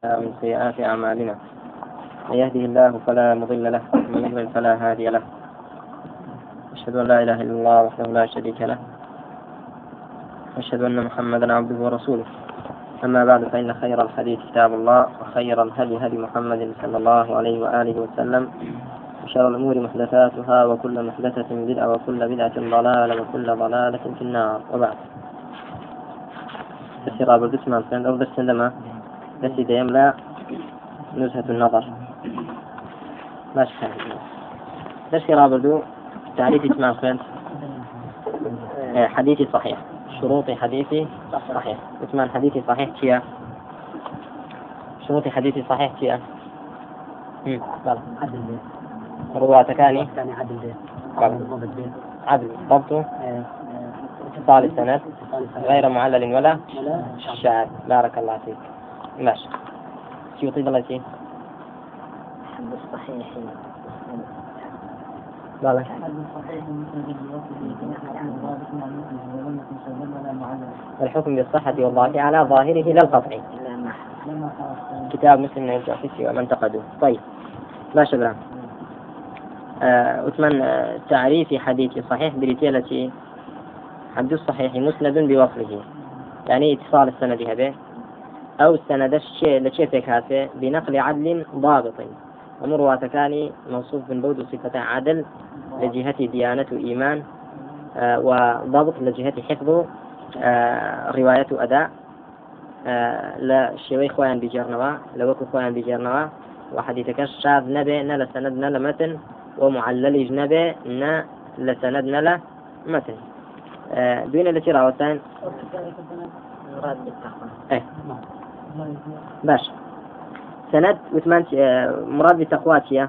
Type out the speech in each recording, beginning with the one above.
من سيئات أعمالنا. من يهده الله فلا مضل له ومن يضلل فلا هادي له. أشهد أن لا إله إلا الله وحده لا شريك له. أشهد أن محمدا عبده ورسوله. أما بعد فإن خير الحديث كتاب الله وخير الهدي هدي محمد صلى الله عليه وآله وسلم. وشر الأمور محدثاتها وكل محدثة بدعة وكل بدعة ضلالة وكل ضلالة في النار. وبعد. السراب القسم أو بس نسي يملا نزهة النظر. ماشي درس رابردو تعريف اسمع فهمت حديثي صحيح. شروط حديثي صحيح. اسمع حديثي صحيح كيا؟ شروط حديثي صحيح كيا؟ عدل رواة كاني كاني عدل. عدل ضبطه اتصال السند؟ غير معلل ولا شاذ. بارك الله فيك. ماشي شو يطيب الله شيء حد الصحيح. لا لا. الحكم بالصحة والضعف على ظاهره لا القطع. كتاب مسلم من الجاسوسي ومن انتقدوه طيب. ماشي برام آه آه تعريف حديث صحيح بريتيلة حد الصحيح مسند بوصله يعني اتصال السند هذا. أو الشيء لشيء هاتي بنقل عدل ضابط. ومرواتكان موصوف بالبود صفة عدل لجهة ديانة وإيمان آه وضابط لجهة حفظ آه رواية أداء آه لا شوي خوان بجرنوا لوكو خوان بجرنوا وحديثك الشاذ نبي نلا سند نلا متن ومعلل نبي نا لسند نلا متن. دون التي راوتان؟ إيه. باش سند وثمان آه، مراد بالتقوى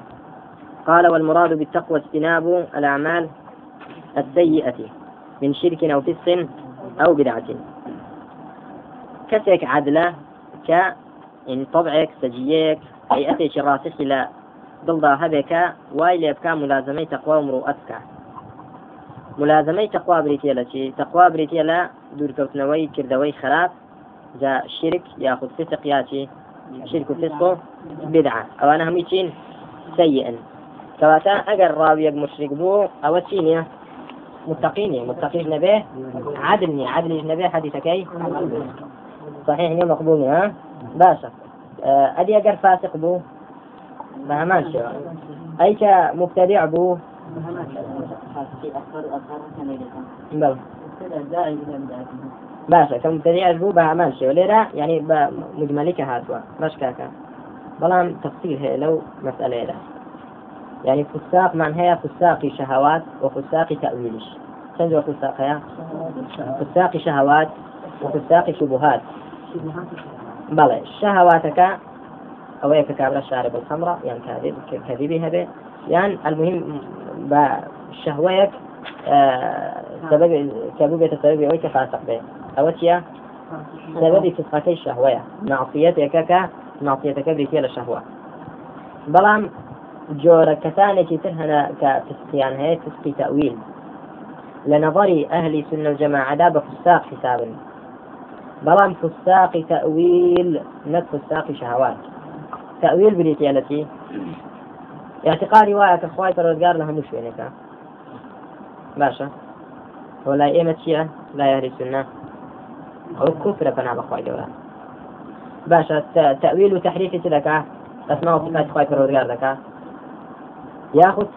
قال والمراد بالتقوى اجتناب الأعمال السيئة من شرك أو فسق أو بدعة. كسك عدلة ك إن طبعك سجيك هيئتك الراسخ إلى ضد هبك وايل يبكى ملازمي تقوى ومروءتك. ملازمي تقوى بريتيلا تقوى بريتيلا دور كوتنوي كردوي خلاف. جا شرك يأخذ فسق يأتي شرك وفسق بدعة. أو أنا هميتين سيئا. كواتا أجر راوي مشرك بو أو تشينيا متقيني متقين نبيه عدلني عدل نبيه حديثك صحيح مقبول ها باشا. آه، أدي أجر فاسق بو؟ بهمان شو؟ أي مبتدع بو؟ بل. باشا كمبتدع بو بهمان شو ليرا يعني مجملك هاتوا باش كاكا بلام تفصيل هي لو مسألة لا يعني فساق من هي فساق شهوات وفساق تأويلش شنو فساق هي فساق شهوات وفساق شبهات. بلى شهواتك أو هيك كابرا شارب الخمرة يعني كذب كذبها به يعني المهم بشهوتك آه سبب سبب السبب أو فاسق به أو تيا سبب فسقتي الشهوة. معصيتك ك معصيتك بريتي الشهوة. بلام جۆرە کەسانێکی تر هەنا کە فسقیان هەیە فسقی تەویل لە ئەهلی و جەماعەدا بە فساق حسابن بەڵام فساقی تەویل نەک فساقی شهوات. تەویل بریتە لەتی اعتقادی وایە کە خخوای پەرۆزگار لە هەموو شوێنێکە باشە وەلای ئێمە چییە لا یاری سنە ئەو کوفرە پەنا بەخوای گەورە باشە تەویل و تحریفی چ دەکا ئەسما و صفات خخوای پەرۆزگار دەکا ياخذ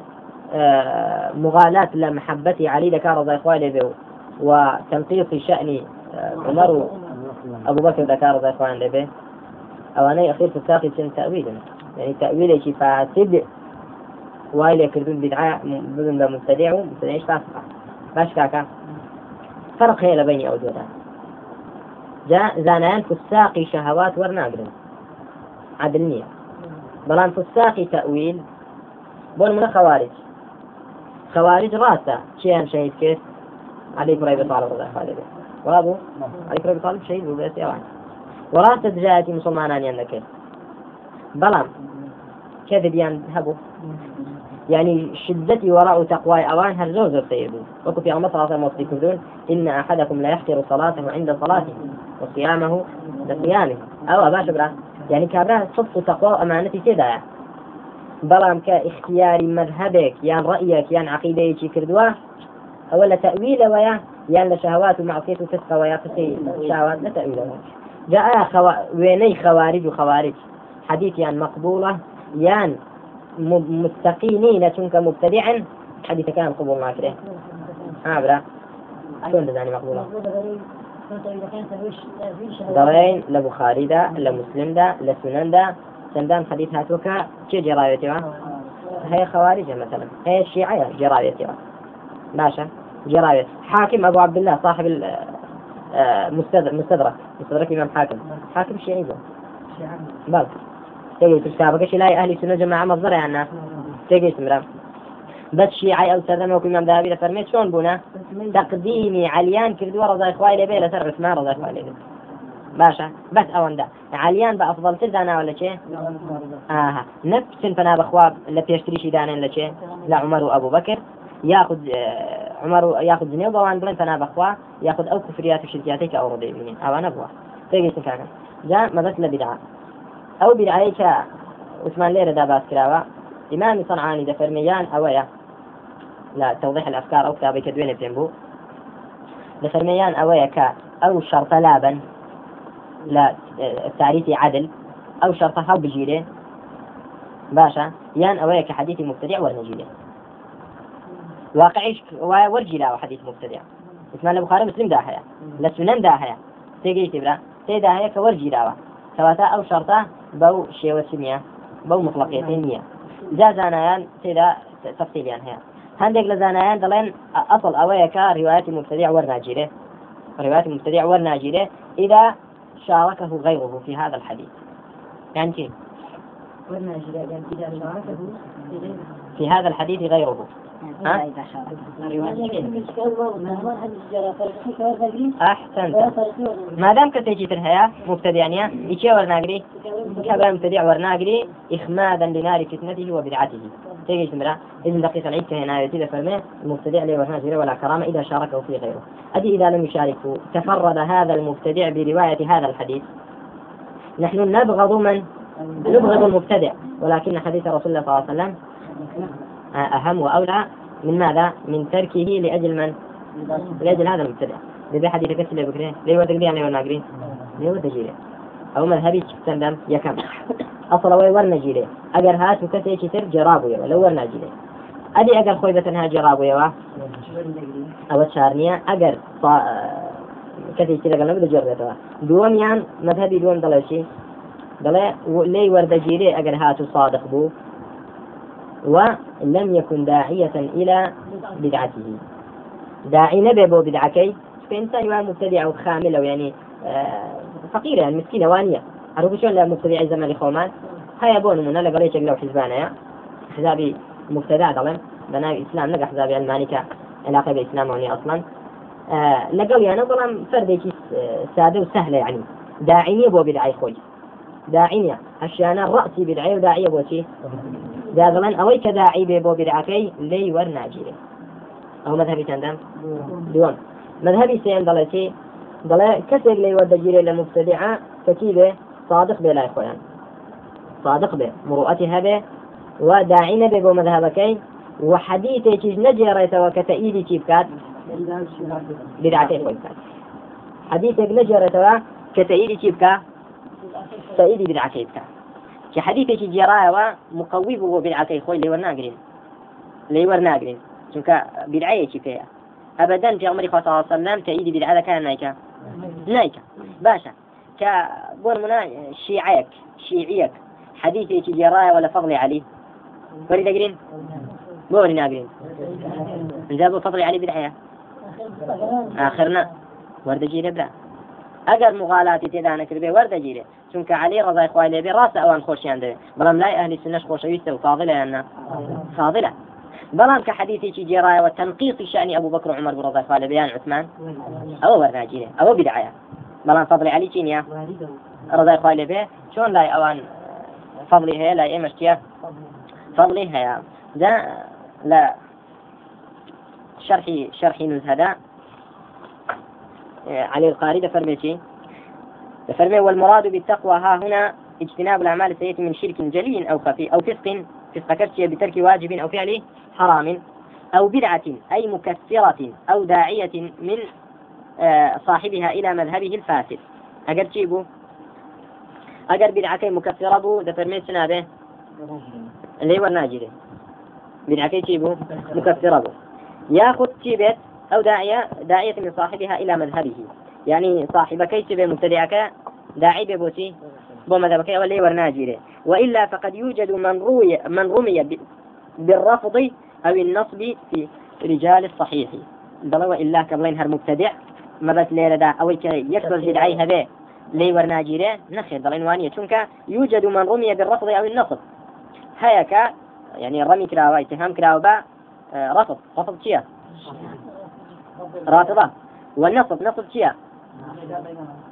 آه، مغالاة لمحبة علي ذكر رضي إخواني به وتنقيص شأن آه، عمر أبو بكر ذكر رضي إخواني به أو أنا أخير في الساقي سن تأويل. يعني تأويل شيء فاسد وايل يكردون بدعاء بدون مبتدع مبتدع إيش باش كاكا فرق هي بين أوجودا زانان فساقي شهوات ورناقرن. عدلنية. بلان فساقي تأويل. بۆ منە خوارج. خوارج ڕاستە چیان شهید کرد علي بن ابي طالب رضي الله عنه وابو؟ علي بن ابي طالب شهيد بس يوان وراست دجاجي مسلمانان يان يعني شدتي وراء تقوى أوان هل زوز سيبو وكو في صلاة الموصي كردون إن أحدكم لا يحقر صلاته عند صلاته وصيامه لصيامه أو أبا شبرا يعني كابرا صدق تقوى وأمانتي تدايا بەڵام کە اختیاری مذهبێک یان ڕەیەک یان عقیدەیەکی کردووە ئەوە لە تەویلەوەیە یان لە شهوات و معصیت و قسەی شاوات لە تەویلەوە جاء خوا... وێنەی خوارج و خوارج حديثيان مقبولة يان مستقيمين چونك مبتدعا حديث كان قبول ما كره ها برا. شلون دزاني مقبولة؟ دەڵێن لە بخاریدا لە مسلمدا لە سنندا چەندان حەدیث هاتووکە چێ جێراوێتەوە هەیە خەواریجە مثلا. هەیە شیعەیە جێراوێتەوە باشە جێراوێت حاكم أبو عبد الله صاحب المستدرك مستدرك. إمام حاكم. حاكم شيعي بل. تيجي تشتابك لا أهل السنة جماعة مصدر يعني. تيجي تمرا بس شيعي أو سلمة وكل إمام ذهبي لفرميت شلون بونا؟ تقديمي. عليان كردوا رضا إخوائي لبي لسر عثمان رضا إخوائي لبي باشا بس ئەوەندە عالیان بە ئەفضل تر داناوە لە چێ ئاها نفسن فنا بەخوا لە پێشتریشی دانێن لە چێ لە عمر و ئەبوو بەکر یاخد عمر یاخد جنێ بەوان بڵێن فنا بەخوا یاخد ئەو کفریات و شرکیاتی کە ئەو ڕۆ دەبینین ئەوانە بووە تێگەیتن کاکەن جا مەبەست لە بدعا بدعایی کە عثمان لێرەدا باس کراوە ئیمامی صنعانی دەفەرمیان ئەوەیە لا توضيح الأفكار أو كتابي كدوين بتنبو دفرميان أويا كا أو شرط لابا لا تعريف عدل. أو شرطها بجيره باشا. يان أويك حديث مبتدع ورنجيله واقعيش ورجي لا حديث مبتدع. اسمه البخاري مسلم داهية. لسنن داهية. تيجي تبرا. تي داهية كورجي سواتا أو شرطة بو شيء وسمية بو مطلقيتين نية جا زانایان تێدا تفصیلیان هەیە هەندێک لە زانایان دەڵێن ئەصل ئەوەیە کە ڕواەتی مبتدع وەرناگیرێ رواية مبتدع وەرناگیرێ إذا شاركه غيره في هذا الحديث. يعني كيف؟ في هذا الحديث غيره. ما دام كتجي ترهيا مبتدعني إيش ورناقري كبا مبتدع ورناقري إخمادا لنار فتنته وبدعته. تيجي تمرا إذن دقيقة العيد هنا يتيد فرمي المبتدع لي ورناقري ولا كرامة إذا شاركه في غيره. أدي إذا لم يشاركه تفرد هذا المبتدع برواية هذا الحديث. نحن نبغض من؟ نبغض المبتدع ولكن حديث رسول الله صلى الله عليه وسلم أهم وأولى من ماذا؟ من تركه لأجل من؟ لأجل هذا المبتدع لذا حديث كسل بكري ليه ودك دي أنا وناقري ليه ودك أو مذهبي تندم يكم أصل وي ورنا جيري. أجر هات وكسي كتر جرابو يوا. لو ورنا جيري. أدي أجر خوي بتنها جرابو يوا. أو تشارنيا أجر كسي كتر قلنا بده جربتها دوم يان مذهبي دوم دلشي دڵێ لێی وەردەگیرێ ئەگەر هاتو صادق بوو ولم يكن داعية إلى بدعته. داعي نبي بو بدعكي فإنسان يوان مبتدع وخامل يعني آه، فقيرة يعني مسكينة وانية عرفوا شلون مبتدع زمان لخومان؟ هيا بون من هلا قريت لو حزبانا حزابي مبتدع الإسلام نقع حزابي المانيكا علاقة بالإسلام وني أصلا. آه لقل يعني ظلم فردي سادة وسهلة يعني. داعية بو بدعي خوي داعية هشانا رأسي بدعي وداعية بوشي دا دەڵێن ئەوەی کە داعی بێ بۆ بیرعەکەی لی وەرناگیرێ ئەو مذهبی چەندەم دووەم مذهبی سێن دەڵێتی دەڵێ کەسێک لی وەردەگیرێ لە صادق بێ لای صادق بێ مروءەتی هەبێ و داعی نەبێ بۆ مذهبەکەی وحديثێکیش نەجێڕێتەوە کە تەئیدی چی بکات بدعەکەی خۆی بکات حديثێک نەجێڕێتەوە کە تەئیدی چی بکات تەئیدی بدعەکەی بکات جێڕایەوە مقوی بوو بۆ بدعەکەی خۆی لێوە ناگرین لێوە ناگرین چونکە بدعەیەکی پێەیە ئەبدەن پێغمەری خوا صلی الله عليه وسلم بدعەکان نایکە نایکە باشە کە بۆ نمونە شیعەیەک شیعیەک حەدیثێکی جێڕایەوە لە فەضلی علی وەری دەگرین بۆ وەری ناگرین اینجا بۆ فەضلی علی بدعەیە آخرنا. وەردەگیرە برا ئەگەر مغالاتی تێدا نەکردێ وەردەگیرێ. چونکە علی ڕزای خوای لێبێ ڕاستە ئەوان خۆشیان دەوێت. بەڵام لای ئەهلی سنەش خۆشەویستە و فاضلە فاضلە. بەڵام کە حەدیثێکی جێڕایەوە تەنقیقی شأنی ئەبوو بەکر عمر ڕزای خوای لێبیان عثمان ئەوە وەرناگیرێ ئەوە بدعایە بەڵام فضلی علی چی نییە؟ ڕزای خوای لێبێ چۆن لای ئەوان فضلی هەیە لای ئێمەش چیە فضلی هەیە. لا شرح شرح هذا علي القاري فرميتي فرمي والمراد بالتقوى ها هنا اجتناب الأعمال السيئة من شرك جلي أو خفي أو فسق فسق كرشي بترك واجب أو فعل حرام أو بدعة أي مكثرة أو داعية من آه، صاحبها إلى مذهبه الفاسد. أجر تشيبو أجر بدعة مكثرة بو؟ دفرمي سنابه اللي هو الناجري. بدعة تشيبو مكثرة بو؟ ياخذ تشيبت أو داعية داعية من صاحبها إلى مذهبه. يعني صاحبك تشيبه مبتدعك داعي ببوتي بو مذهبك واللي ورناجري وإلا فقد يوجد من روي من رمي بالرفض أو النصب في رجال الصحيح. دلوا إلا قبلين هر مبتدع مبت ليلة دا أو يكبر بدعي هذا. لي ورناجيره نخير. دلين وانية چونك يوجد من رمي بالرفض أو النصب. هيك يعني رمي كراوة اتهام كراوة آه، رفض. رفض شيا رافضة والنصب نصب شيا؟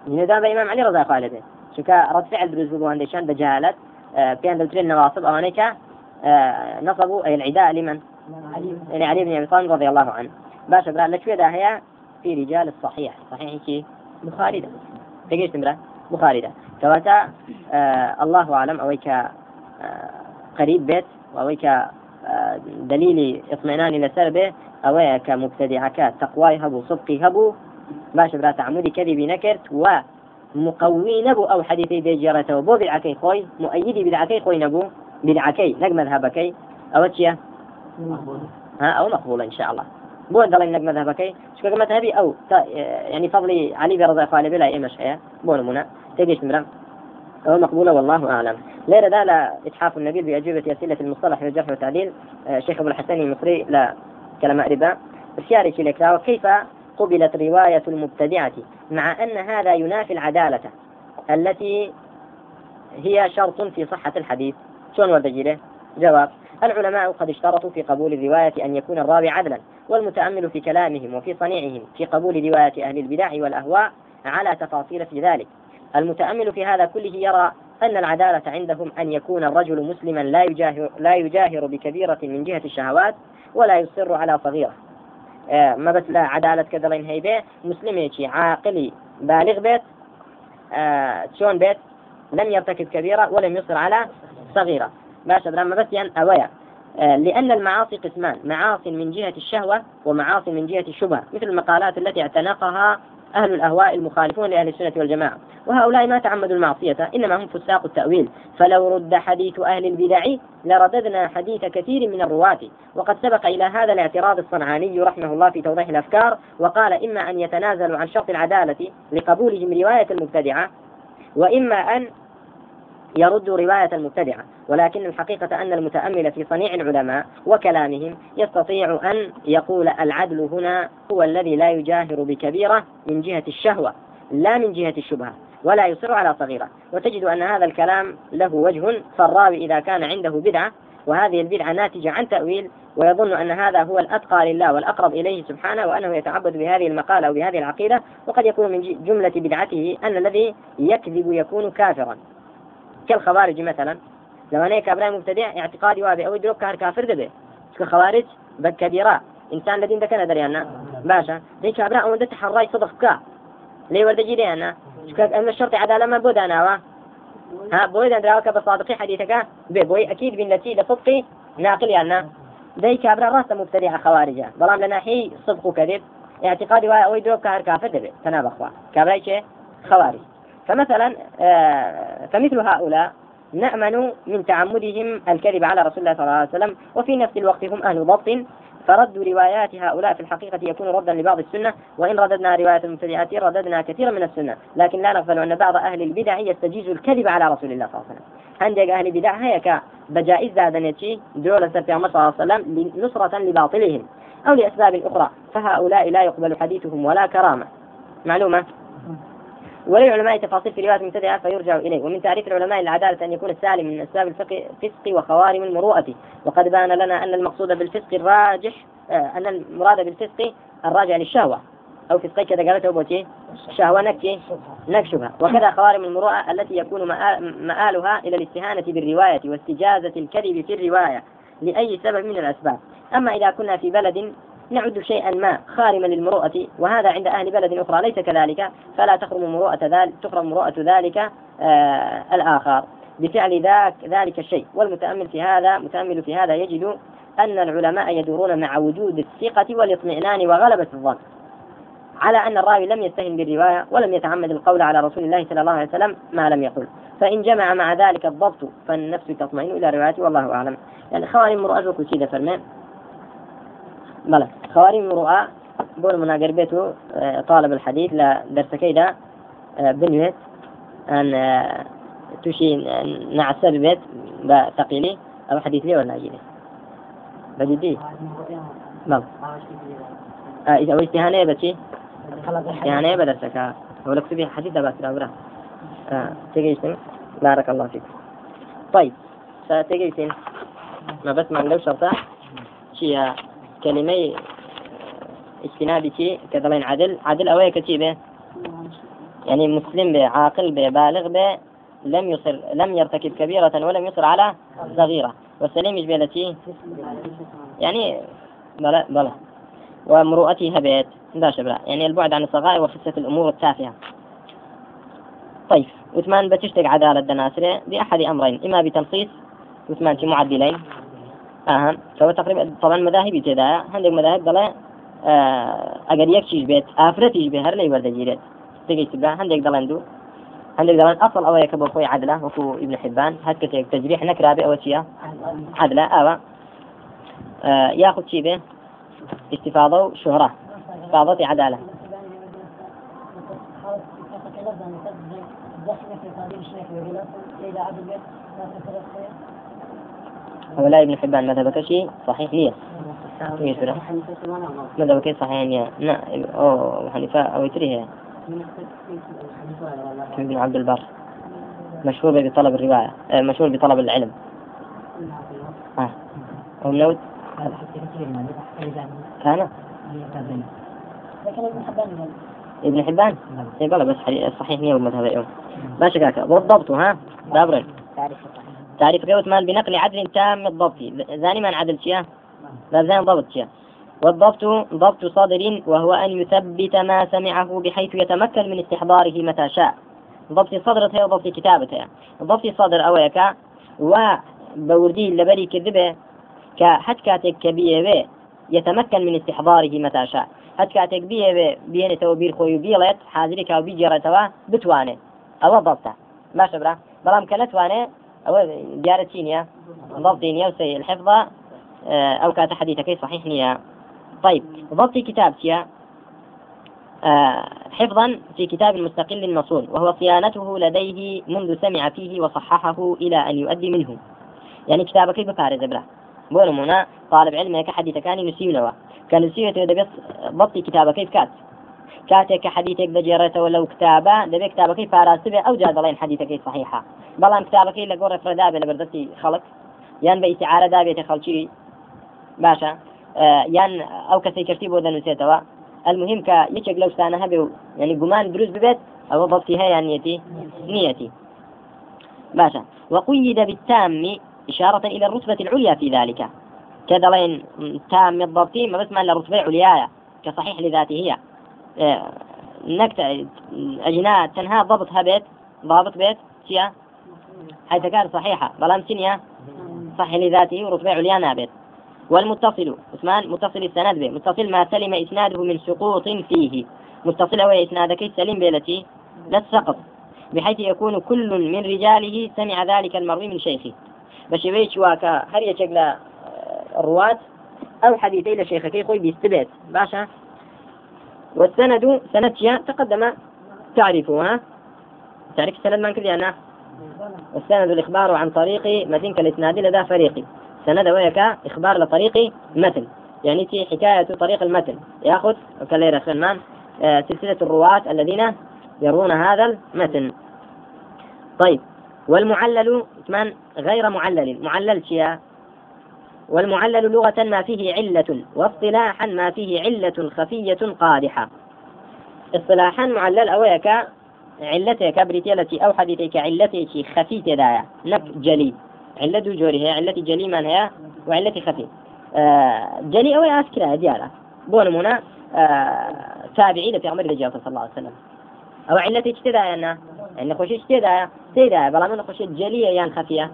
ندام بإمام علي رضا خالده شكا رد فعل دروز بو هندشان بجهالة آه، بين دلترين نواصب. أو هناك آه، نصبوا أي العداء لمن؟ يعني علي بن أبي طالب رضي الله عنه. باشا برا لك هي في رجال الصحيح. صحيح كي بخاري ده تجيش تمرة بخاري ده كواتا آه الله أعلم. أويك قريب بيت. وأويك آه دليل اطمئنان إلى سربه أويك مبتدعك. تقواي هبو صدقي هبو باش برا تعمدي كذبي نكرت. و مقوي نبو أو حديثي بيجرته بو بدعكي خوي. مؤيدي بدعكي خوي نبو. بدعكي نق مذهبكي أو تشيا ها أو مقبولة إن شاء الله. نەک مذهبەکەی شكرا مذهبي أو يعني فضلي علي برضا خالي بلا إيه مشهية بو نمونة. تيجيش مرة. أو مقبولة والله أعلم. ليرة لا إتحاف النبيل بأجوبة أسئلة المصطلح والجرح والتعديل. الشيخ أبو الحسن المصري لا. كلام ربا بشاري كيلك كيف قبلت رواية المبتدعة؟ مع أن هذا ينافي العدالة التي هي شرط في صحة الحديث. شلون ورد جواب العلماء قد اشترطوا في قبول الرواية أن يكون الراوي عدلا والمتأمل في كلامهم وفي صنيعهم في قبول رواية أهل البدع والأهواء على تفاصيل في ذلك. المتأمل في هذا كله يرى أن العدالة عندهم أن يكون الرجل مسلما لا يجاهر, لا يجاهر بكبيرة من جهة الشهوات ولا يصر على صغيرة. آه ما بس لا عدالة كذا لين هيبه مسلم عاقلي بالغ بيت آه شون بيت؟ لم يرتكب كبيرة ولم يصر على صغيرة. باشا برام بس يعني أويا. آه، لأن المعاصي قسمان معاصي من جهة الشهوة ومعاصي من جهة الشبهة مثل المقالات التي اعتنقها أهل الأهواء المخالفون لأهل السنة والجماعة. وهؤلاء ما تعمدوا المعصية إنما هم فساق التأويل. فلو رد حديث أهل البدع لرددنا حديث كثير من الرواة. وقد سبق إلى هذا الاعتراض الصنعاني رحمه الله في توضيح الأفكار وقال إما أن يتنازلوا عن شرط العدالة لقبولهم رواية المبتدعة وإما أن يرد رواية المبتدعة ولكن الحقيقة أن المتأمل في صنيع العلماء وكلامهم يستطيع أن يقول العدل هنا هو الذي لا يجاهر بكبيرة من جهة الشهوة لا من جهة الشبهة ولا يصر على صغيرة. وتجد أن هذا الكلام له وجه فالراوي إذا كان عنده بدعة وهذه البدعة ناتجة عن تأويل ويظن أن هذا هو الأتقى لله والأقرب إليه سبحانه وأنه يتعبد بهذه المقالة أو بهذه العقيدة وقد يكون من جملة بدعته أن الذي يكذب يكون كافرا. كالخوارج مثلا. لو أنا كابراء مبتدع اعتقادي وابي أو يدرك كهر كافر دبي كخوارج؟ بكبيرة إنسان الذين ذكر دريانا باشا. دي كابراء أو تحرى صدق كا. ليه ورد جيدي أنا؟ أما الشرط عدالة ما بود أنا ها بوي دراوك بصادقي حديثك؟ بوي أكيد بالتي لصدقي ناقل أنا. دي كابراء راس مبتدع خوارجة. ظلام لنا حي صدق وكذب. اعتقادي أو يدرك كهر كافر دبي تنابخوا كابراء خوارج. فمثلا آه، فمثل هؤلاء نأمن من تعمدهم الكذب على رسول الله صلى الله عليه وسلم وفي نفس الوقت هم أهل ضبط. فرد روايات هؤلاء في الحقيقة يكون ردا لبعض السنة وإن رددنا رواية المبتدعات رددنا كثيرا من السنة. لكن لا نغفل أن بعض أهل البدع يستجيز الكذب على رسول الله صلى الله عليه وسلم. عندك أهل البدع هيك بجائز زادنتي دولة في صلى الله عليه وسلم نصرة لباطلهم أو لأسباب أخرى. فهؤلاء لا يقبل حديثهم ولا كرامة. معلومة؟ وللعلماء تفاصيل في رواية المبتدعة فيرجع إليه. ومن تعريف العلماء العدالة أن يكون السالم من أسباب الفسق وخوارم المروءة. وقد بان لنا أن المقصود بالفسق الراجح آه، أن المراد بالفسق الراجع للشهوة. أو فسقي كذا قالته بوتي شهوة نكتي نكشفها وكذا خوارم المروءة التي يكون مآلها إلى الاستهانة بالرواية واستجازة الكذب في الرواية لأي سبب من الأسباب. أما إذا كنا في بلد نعد شيئا ما خارما للمروءة وهذا عند أهل بلد أخرى ليس كذلك فلا تخرم مروءة ذلك تخرم مروءة ذلك آه الآخر. بفعل ذاك ذلك الشيء. والمتأمل في هذا متأمل في هذا يجد أن العلماء يدورون مع وجود الثقة والاطمئنان وغلبة الظن. على أن الراوي لم يستهن بالرواية ولم يتعمد القول على رسول الله صلى الله عليه وسلم ما لم يقل. فإن جمع مع ذلك الضبط فالنفس تطمئن إلى روايته والله أعلم. يعني خوارم وكل شيء فرمان بلى. خوارم مروءة بول مناقر بيته آه، طالب الحديث لدرس كيدا آه، بنويت أن آه، تشي نعسى ببيت بثقيلي أو حديث لي ولا أجيلي؟ بجدي بلى. إذا واجتهانية بتي يعني بدرسك. هو لك في حديث بس لا تجيسن بارك الله فيك. طيب ستجيسن ما بس ما لو شرطة. كلمة اجتنابي شيء كذلين عدل عدل أوي كتيبة يعني مسلم به عاقل به بالغ به لم يصر لم يرتكب كبيرة ولم يصر على صغيرة. والسليم يجبي يعني بلا بلا. ومروءته هبت لا شبرا. يعني البعد عن الصغائر وخسة الأمور التافهة. طيب وثمان بتشتق عدالة دناسرة بأحد أمرين. إما بتنصيص وثمان في معدلين. أهم فهو تقريبا طبعا مذاهب تدا عندك مذاهب ضلا آه أجر يكشيش بيت آفرت يجبه هر لي ورد جيرت. تجي تبع عندك ضلندو عندك ضلان أصل أو يكبر خوي عدلة وكو ابن حبان. كتير تجريح نكرة بأو شيء. عدلة أوا آه ياخذ شيء به استفاضة وشهرة. استفاضة عدالة. هؤلاء ابن حبان مذهب كشي صحيح نية مذهب كشي صحيح نية لا أو حنيفة أو يتريه ابن عبد البر. مشهور بطلب الرواية آه، مشهور بطلب العلم. آه. ومنود كان. ابن حبان. اي والله بس صحيح نية والمذهب يوم ما شكاك والضبط ها؟ دابرن تعريف قوة مال بنقل عدل تام الضبط. ذاني من عدل شيا؟ ذاني ضبط شيا. والضبط ضبط صدر وهو أن يثبت ما سمعه بحيث يتمكن من استحضاره متى شاء. ضبط صدرته وضبط كتابته ضبط صدر أويك وبوردي لبري كذبه كحد كاتك كبيه يتمكن من استحضاره متى شاء. هەت کاتێک بێ بێنێتەوە بیر خۆی و بیڵێت حاضری و بیجێڕێتەوە بتوانێت ئەوە بەڵتە باشە برا. بەڵام کە نتوانێت ئەوە دیارە چی نییە ضبطی نیە و سەی الحفظ أو كانت حديثك صحيح نية طيب ضبط كتاب سيا حفظا في كتاب مستقل مصون وهو صيانته لديه منذ سمع فيه وصححه إلى أن يؤدي منه. يعني كتابك بفارز برا بۆ نمونە طالب علمێکە حەدیتەکانی نووسینەوە کە نووسێتەوە دەبێت بەڵی کتابەکەی بکات کاتێک کە حەدیتێک دەجێڕێتەوە لەو کتابە دەبێت کتابەکەی پاراست بێ ئەو جا دەڵێن حەدیتەکەی صحیحە. بەڵام کتابەکەی لە گۆڕ فرەدا بێ لە بەردەستی خەڵک یان بە ئیسعارە دابێتە خەڵکی باشە. یان ئەو کەسی کردی بۆ دەنووسێتەوە. المهم کە یەکێک لەو شتانە هەبێ و ینی گومان دروست ببێت ئەوە بەڵی هەیە نیەتی؟ نیەتی. باشە. وقيد بالتام إشارة إلى الرتبة العليا في ذلك. كذلين تام الضبطين ما بس ما الرتبة العليا كصحيح لذاته هي آه، نكت أجناء تنهى ضبط هبت ضابط بيت سيا حيث كان صحيحة. بلام سنيا صحيح لذاته ورتبة عليا نابت والمتصل عثمان متصل السند به متصل ما سلم إسناده من سقوط فيه. متصل هو إسنادك سليم بيلتي لا السقط بحيث يكون كل من رجاله سمع ذلك المروي من شيخه. بشويش واكا هر يشك لا الرواة أو حديثي لشيخكي خوي بيستبت باشا؟ والسند سندشيا تقدم تعرفها تعرف السند من كذي أنا؟ السند الإخبار عن طريق متن كالإسناد لدى فريقي سند ويكا إخبار لطريق متن. يعني تي حكاية طريق المتن. يأخذ كاليرا سلمان آه، سلسلة الرواة الذين يرون هذا المتن. طيب والمعلل من غير معلل. معلل شيا والمعلل لغة ما فيه علة واصطلاحا ما فيه علة خفية قادحة. اصطلاحا معلل أويك علتك بريتيلتي أو حديثك علتك خفية دايا نك جلي. علة جوري هي علة جلي من هي؟ وعلة خفي. آه جلي أو أسكرا ديالا بون منا آه تابعي لفي عمر صلى الله عليه وسلم. أو علة اجتداء أنا أن خوش اجتداء سيدا بلا من خوش جلية يعني خفية.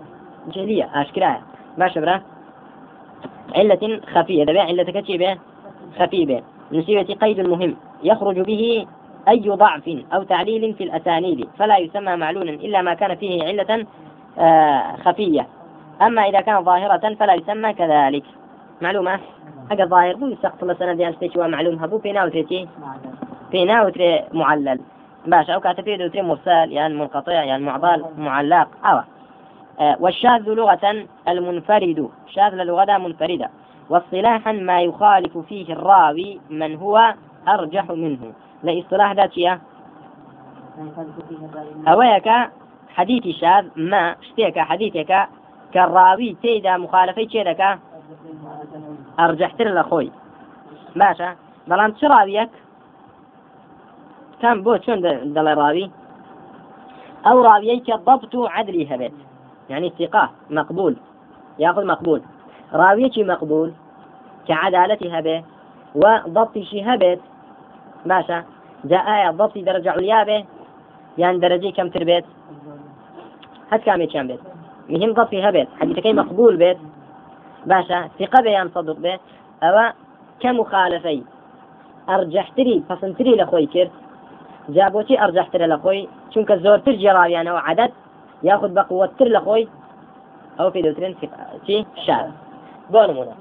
جلية أشكرا ما شبرا علة خفية. ذا علة كتيبة خفيبة نسيبة قيد مهم. يخرج به أي ضعف أو تعليل في الأسانيد. فلا يسمى معلولا إلا ما كان فيه علة آه، خفية. أما إذا كان ظاهرة فلا يسمى كذلك. معلومة؟ حق الظاهر بو يستقطب مثلا دي أنستيشوا معلوم. هبو بينا وتريتي؟ بينا وتري معلل. باش أو كاتبه دوتري مرسال يعني منقطع يعني معضل معلق. أو آه، والشاذ لغة المنفرد. شاذ لغة منفردة. واصطلاحا ما يخالف فيه الراوي من هو أرجح منه. لاصطلاح ذاتية أويك حديث شاذ؟ ما. اشتيك حديثك؟ كالراوي تيدا مخالفي تشيدك؟ أرجحتر لأخوي باشا بەڵام چ ڕاویەک كان بۆ چۆن دەڵێ ڕاوی ئەو ڕاویەی کە ضبط و عدلی هەبێت يعني ثقة مقبول. يأخذ مقبول. راوية مقبول كعدالة هبه وضبط شي هبت. باشا جاء آية ضبط درجة عليا به يعني درجة كم تربيت هات كامي كم بيت؟ مهم ضبط هبت. حديث كي مقبول بيت. باشا ثقة بيان صدق به أو كمخالفي. أرجحتري فصنتري لخوي كرت. جابوتي أرجحتري لخوي چونك زورتر جراويان ياخذ بقوة تر لخوي أو في دوترين شي؟ شاذ بۆ نمونە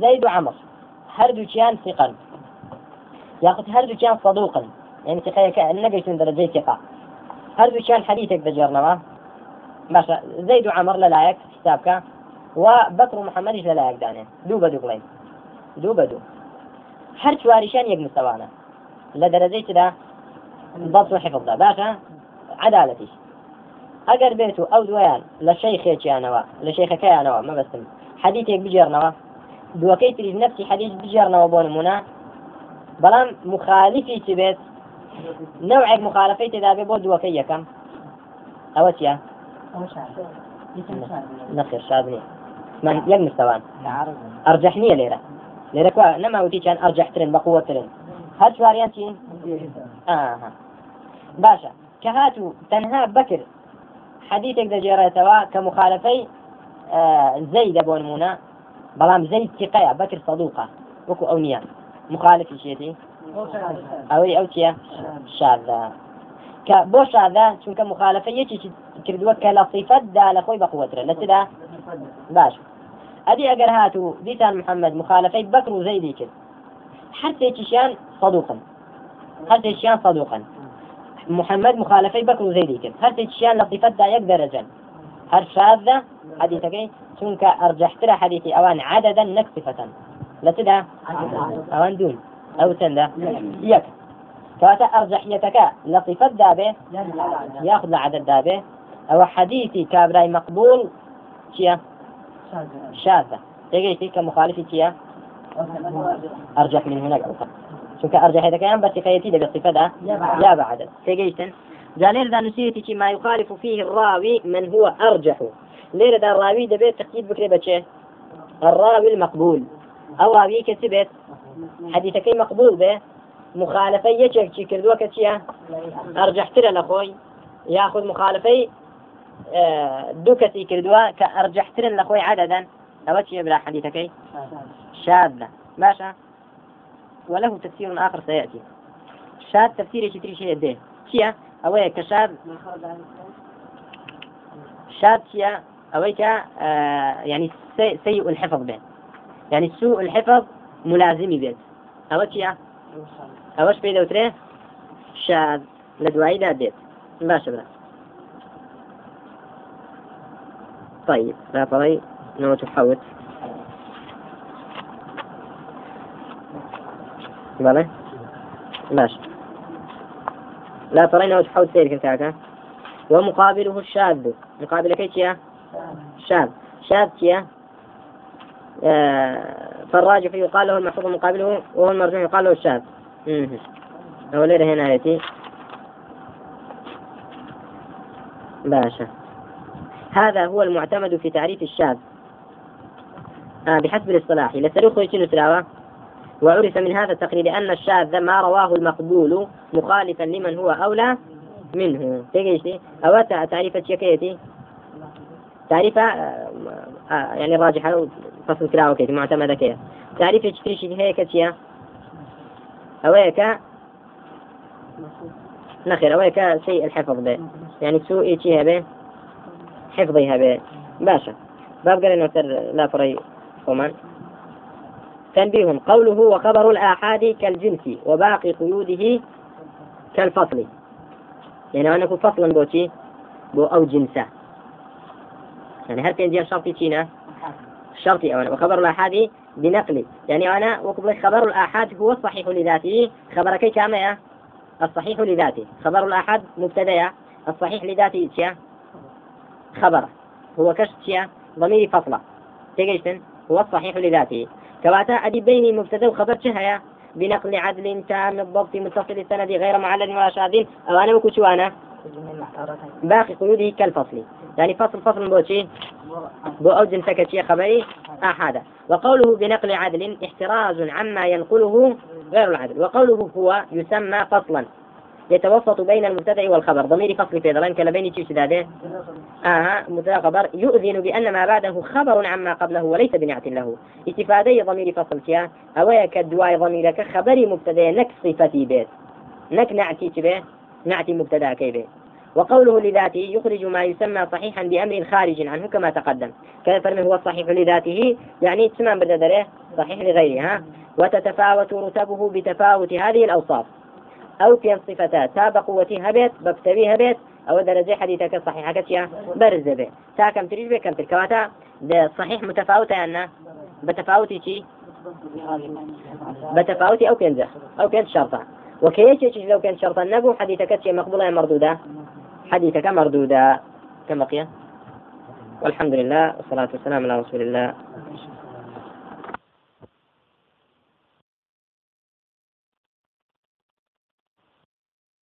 زەید و عمر هەردووچیان ثقن یاخود هەردووچیان صدوقن يعني ثقة هەردووچیان حەدیثێک دەجێڕنەوە باشە زەید و عمر لەلایەک حسابکە و بەکر و محەممەدیش لەلایەک دانێ دوو بە دوو بڵێن دوو بە دوو هەر چواریشان یەک مستەوانە لە دەرەجەی تدا ضبط وحفظ باشە عدالتیش ئەگەر بێت و ئەو دویان لە شەیخێکیانەوە لە شەیخەکەیانەوە مەبستم حەدیتێک بجێرنەوە دووەکەی تریز نفسی حەدیث بجێرنەوە بۆ نمونە بەڵام مخالیفی چی بێت؟ نەوعێک مخالفەی تێدا بێ بۆ دووەکەی یەکەم. ئەوە چیە نخیر شاد. نیە من یەک مستەوان. ئەرجەح نییە لێرە. لێرە نەماوتی چیان ئەرجەحترن بەقوەترن هەر چواریان چین؟ باشە. کە هاتوو تەنها بکرد حديثك دجيرتوا كمخالفي بەڵام زەی تقەیە بەکر سەدوقە وەکو ئەو نییە مخالفی شێتی ئەوەی ئەو چیە شادا کە بۆ شادا چونکە مخالفە یەکی کردووە کە لە صیفەتدا لە خۆی بەقوترە لە چدا باش. ئەدی ئەگەر هاتوو دیتان محەممەد مخالفەی بەکر و زەیدی کرد هەر تێکیشیان صدوقن هەر تێکیان صدوقن محمد مخالفەی بەکر و زەیدی کرد هەر تێکیان لە صیفەتدا یەک دەرەجەن. هەر شاذە حديثك چونك أرجحت حديثي أوان عددا نكسفة لتدا أوان دون أو سندا يك كواتا أرجحيتك لطفة دابه ياخذ لعدد دابه أو حديثي كابراي مقبول شيا شاذة تيجي كمخالف شيا أرجح من هناك أوصل إذا كان بس قيتي بالصفة يا بعد. تيجيتن جالير ذا نسيتي ما يخالف فيه الراوي من هو أرجح. ليرة دا الراوي دبيت تقييد بكري بچه. الراوي المقبول. أو راوي كسبت حديثك مقبول به. مخالفة يشك كردوه كتشيا أرجح ترى لأخوي. ياخذ مخالفة آه، دو كسي كردوه كأرجح ترى لأخوي عددا. شيء بلا حديثك؟ شاذة ماشا وله تفسير آخر سيأتي. شاذ تفسير يشتري شيء ده شيء أو كشاذ شاذ شيء أويك آه يعني سيء الحفظ به. يعني سوء الحفظ ملازمي بيت أوش يا أوش بيد وتري؟ شاذ لدواعي دا بيت باشا بلا طيب لا طري. نوع ماشي. لا ترين تحوت سير كنتاك ومقابله الشاذ. مقابل كيش يا؟ شاذ. شاذ كيا آه فالراجح يقال له المحفوظ مقابله وهو المرجوح يقال له الشاذ. أو ليرة هنا آيتي باشا. هذا هو المعتمد في تعريف الشاذ. آه بحسب الاصطلاح. لسلوخ نسلاوة وعرف من هذا التقرير أن الشاذ ما رواه المقبول مخالفا لمن هو أولى منه. تيجي أو تعريف شكيتي تعريف آه آه يعني راجحة فصل كلاوة كيتي معتمدة كيف؟ تعريف تشتريش هيك تيا أو هيك. نخير. أو هيك شيء الحفظ به. يعني سوء إيشي به؟ حفظها به. باشا. باب قال إنه لا فري ومن؟ تنبيه قوله وخبر الآحاد كالجنس وباقي قيوده كالفصل. يعني أنا فصلا بوتي بو أو جنسة يعني هل ديال شرطي تينا شرطي أو أنا وخبر الآحاد بنقل. يعني أنا وقبل خبر الآحاد هو الصحيح لذاته. خبر كي كما الصحيح لذاته. خبر الآحاد مبتدأ الصحيح لذاته خبر. هو كشت ضمير فصلة تيجيشتن هو الصحيح لذاته. كواتا أدي بيني مبتدأ وخبر شهيا بنقل عدل تام الضبط متصل السند غير معلل ولا شاذ أو أنا وكو أنا باقي قيوده كالفصل. يعني فصل فصل بوشي بو أوجن سكتشي خبري؟ أحد. وقوله بنقل عدل احتراز عما ينقله غير العدل. وقوله هو يسمى فصلا. يتوسط بين المبتدع والخبر. ضمير فصل في ظلام كلا بين تشي آه آه مبتدا خبر يؤذن بأن ما بعده خبر عما قبله وليس بنعت له. استفادة ضمير فصل فيها أو كدواء ضميرك خبري مبتدا نك صفتي بيت. نك نعتي به نعتي مبتدا كيبه. وقوله لذاته يخرج ما يسمى صحيحا بأمر خارج عنه كما تقدم. كان فرمه هو الصحيح لذاته يعني تسمى بددره صحيح لغيره ها. وتتفاوت رتبه بتفاوت هذه الأوصاف. أو في صفتات تا بقوتي هبت بكتبي هبت أو درجة حديثك صحيحة كتيا برز به. تا كم تريد به كم تركواتا ده صحيح متفاوتة أن بتفاوتي شي؟ بتفاوتي أو كنزة أو كنز شرطة وكيش لو كان شرطا؟ نبو حديثك كتيا مقبولة مردودة؟ حديثك مردودة. كم بقي؟ والحمد لله والصلاة والسلام على رسول الله.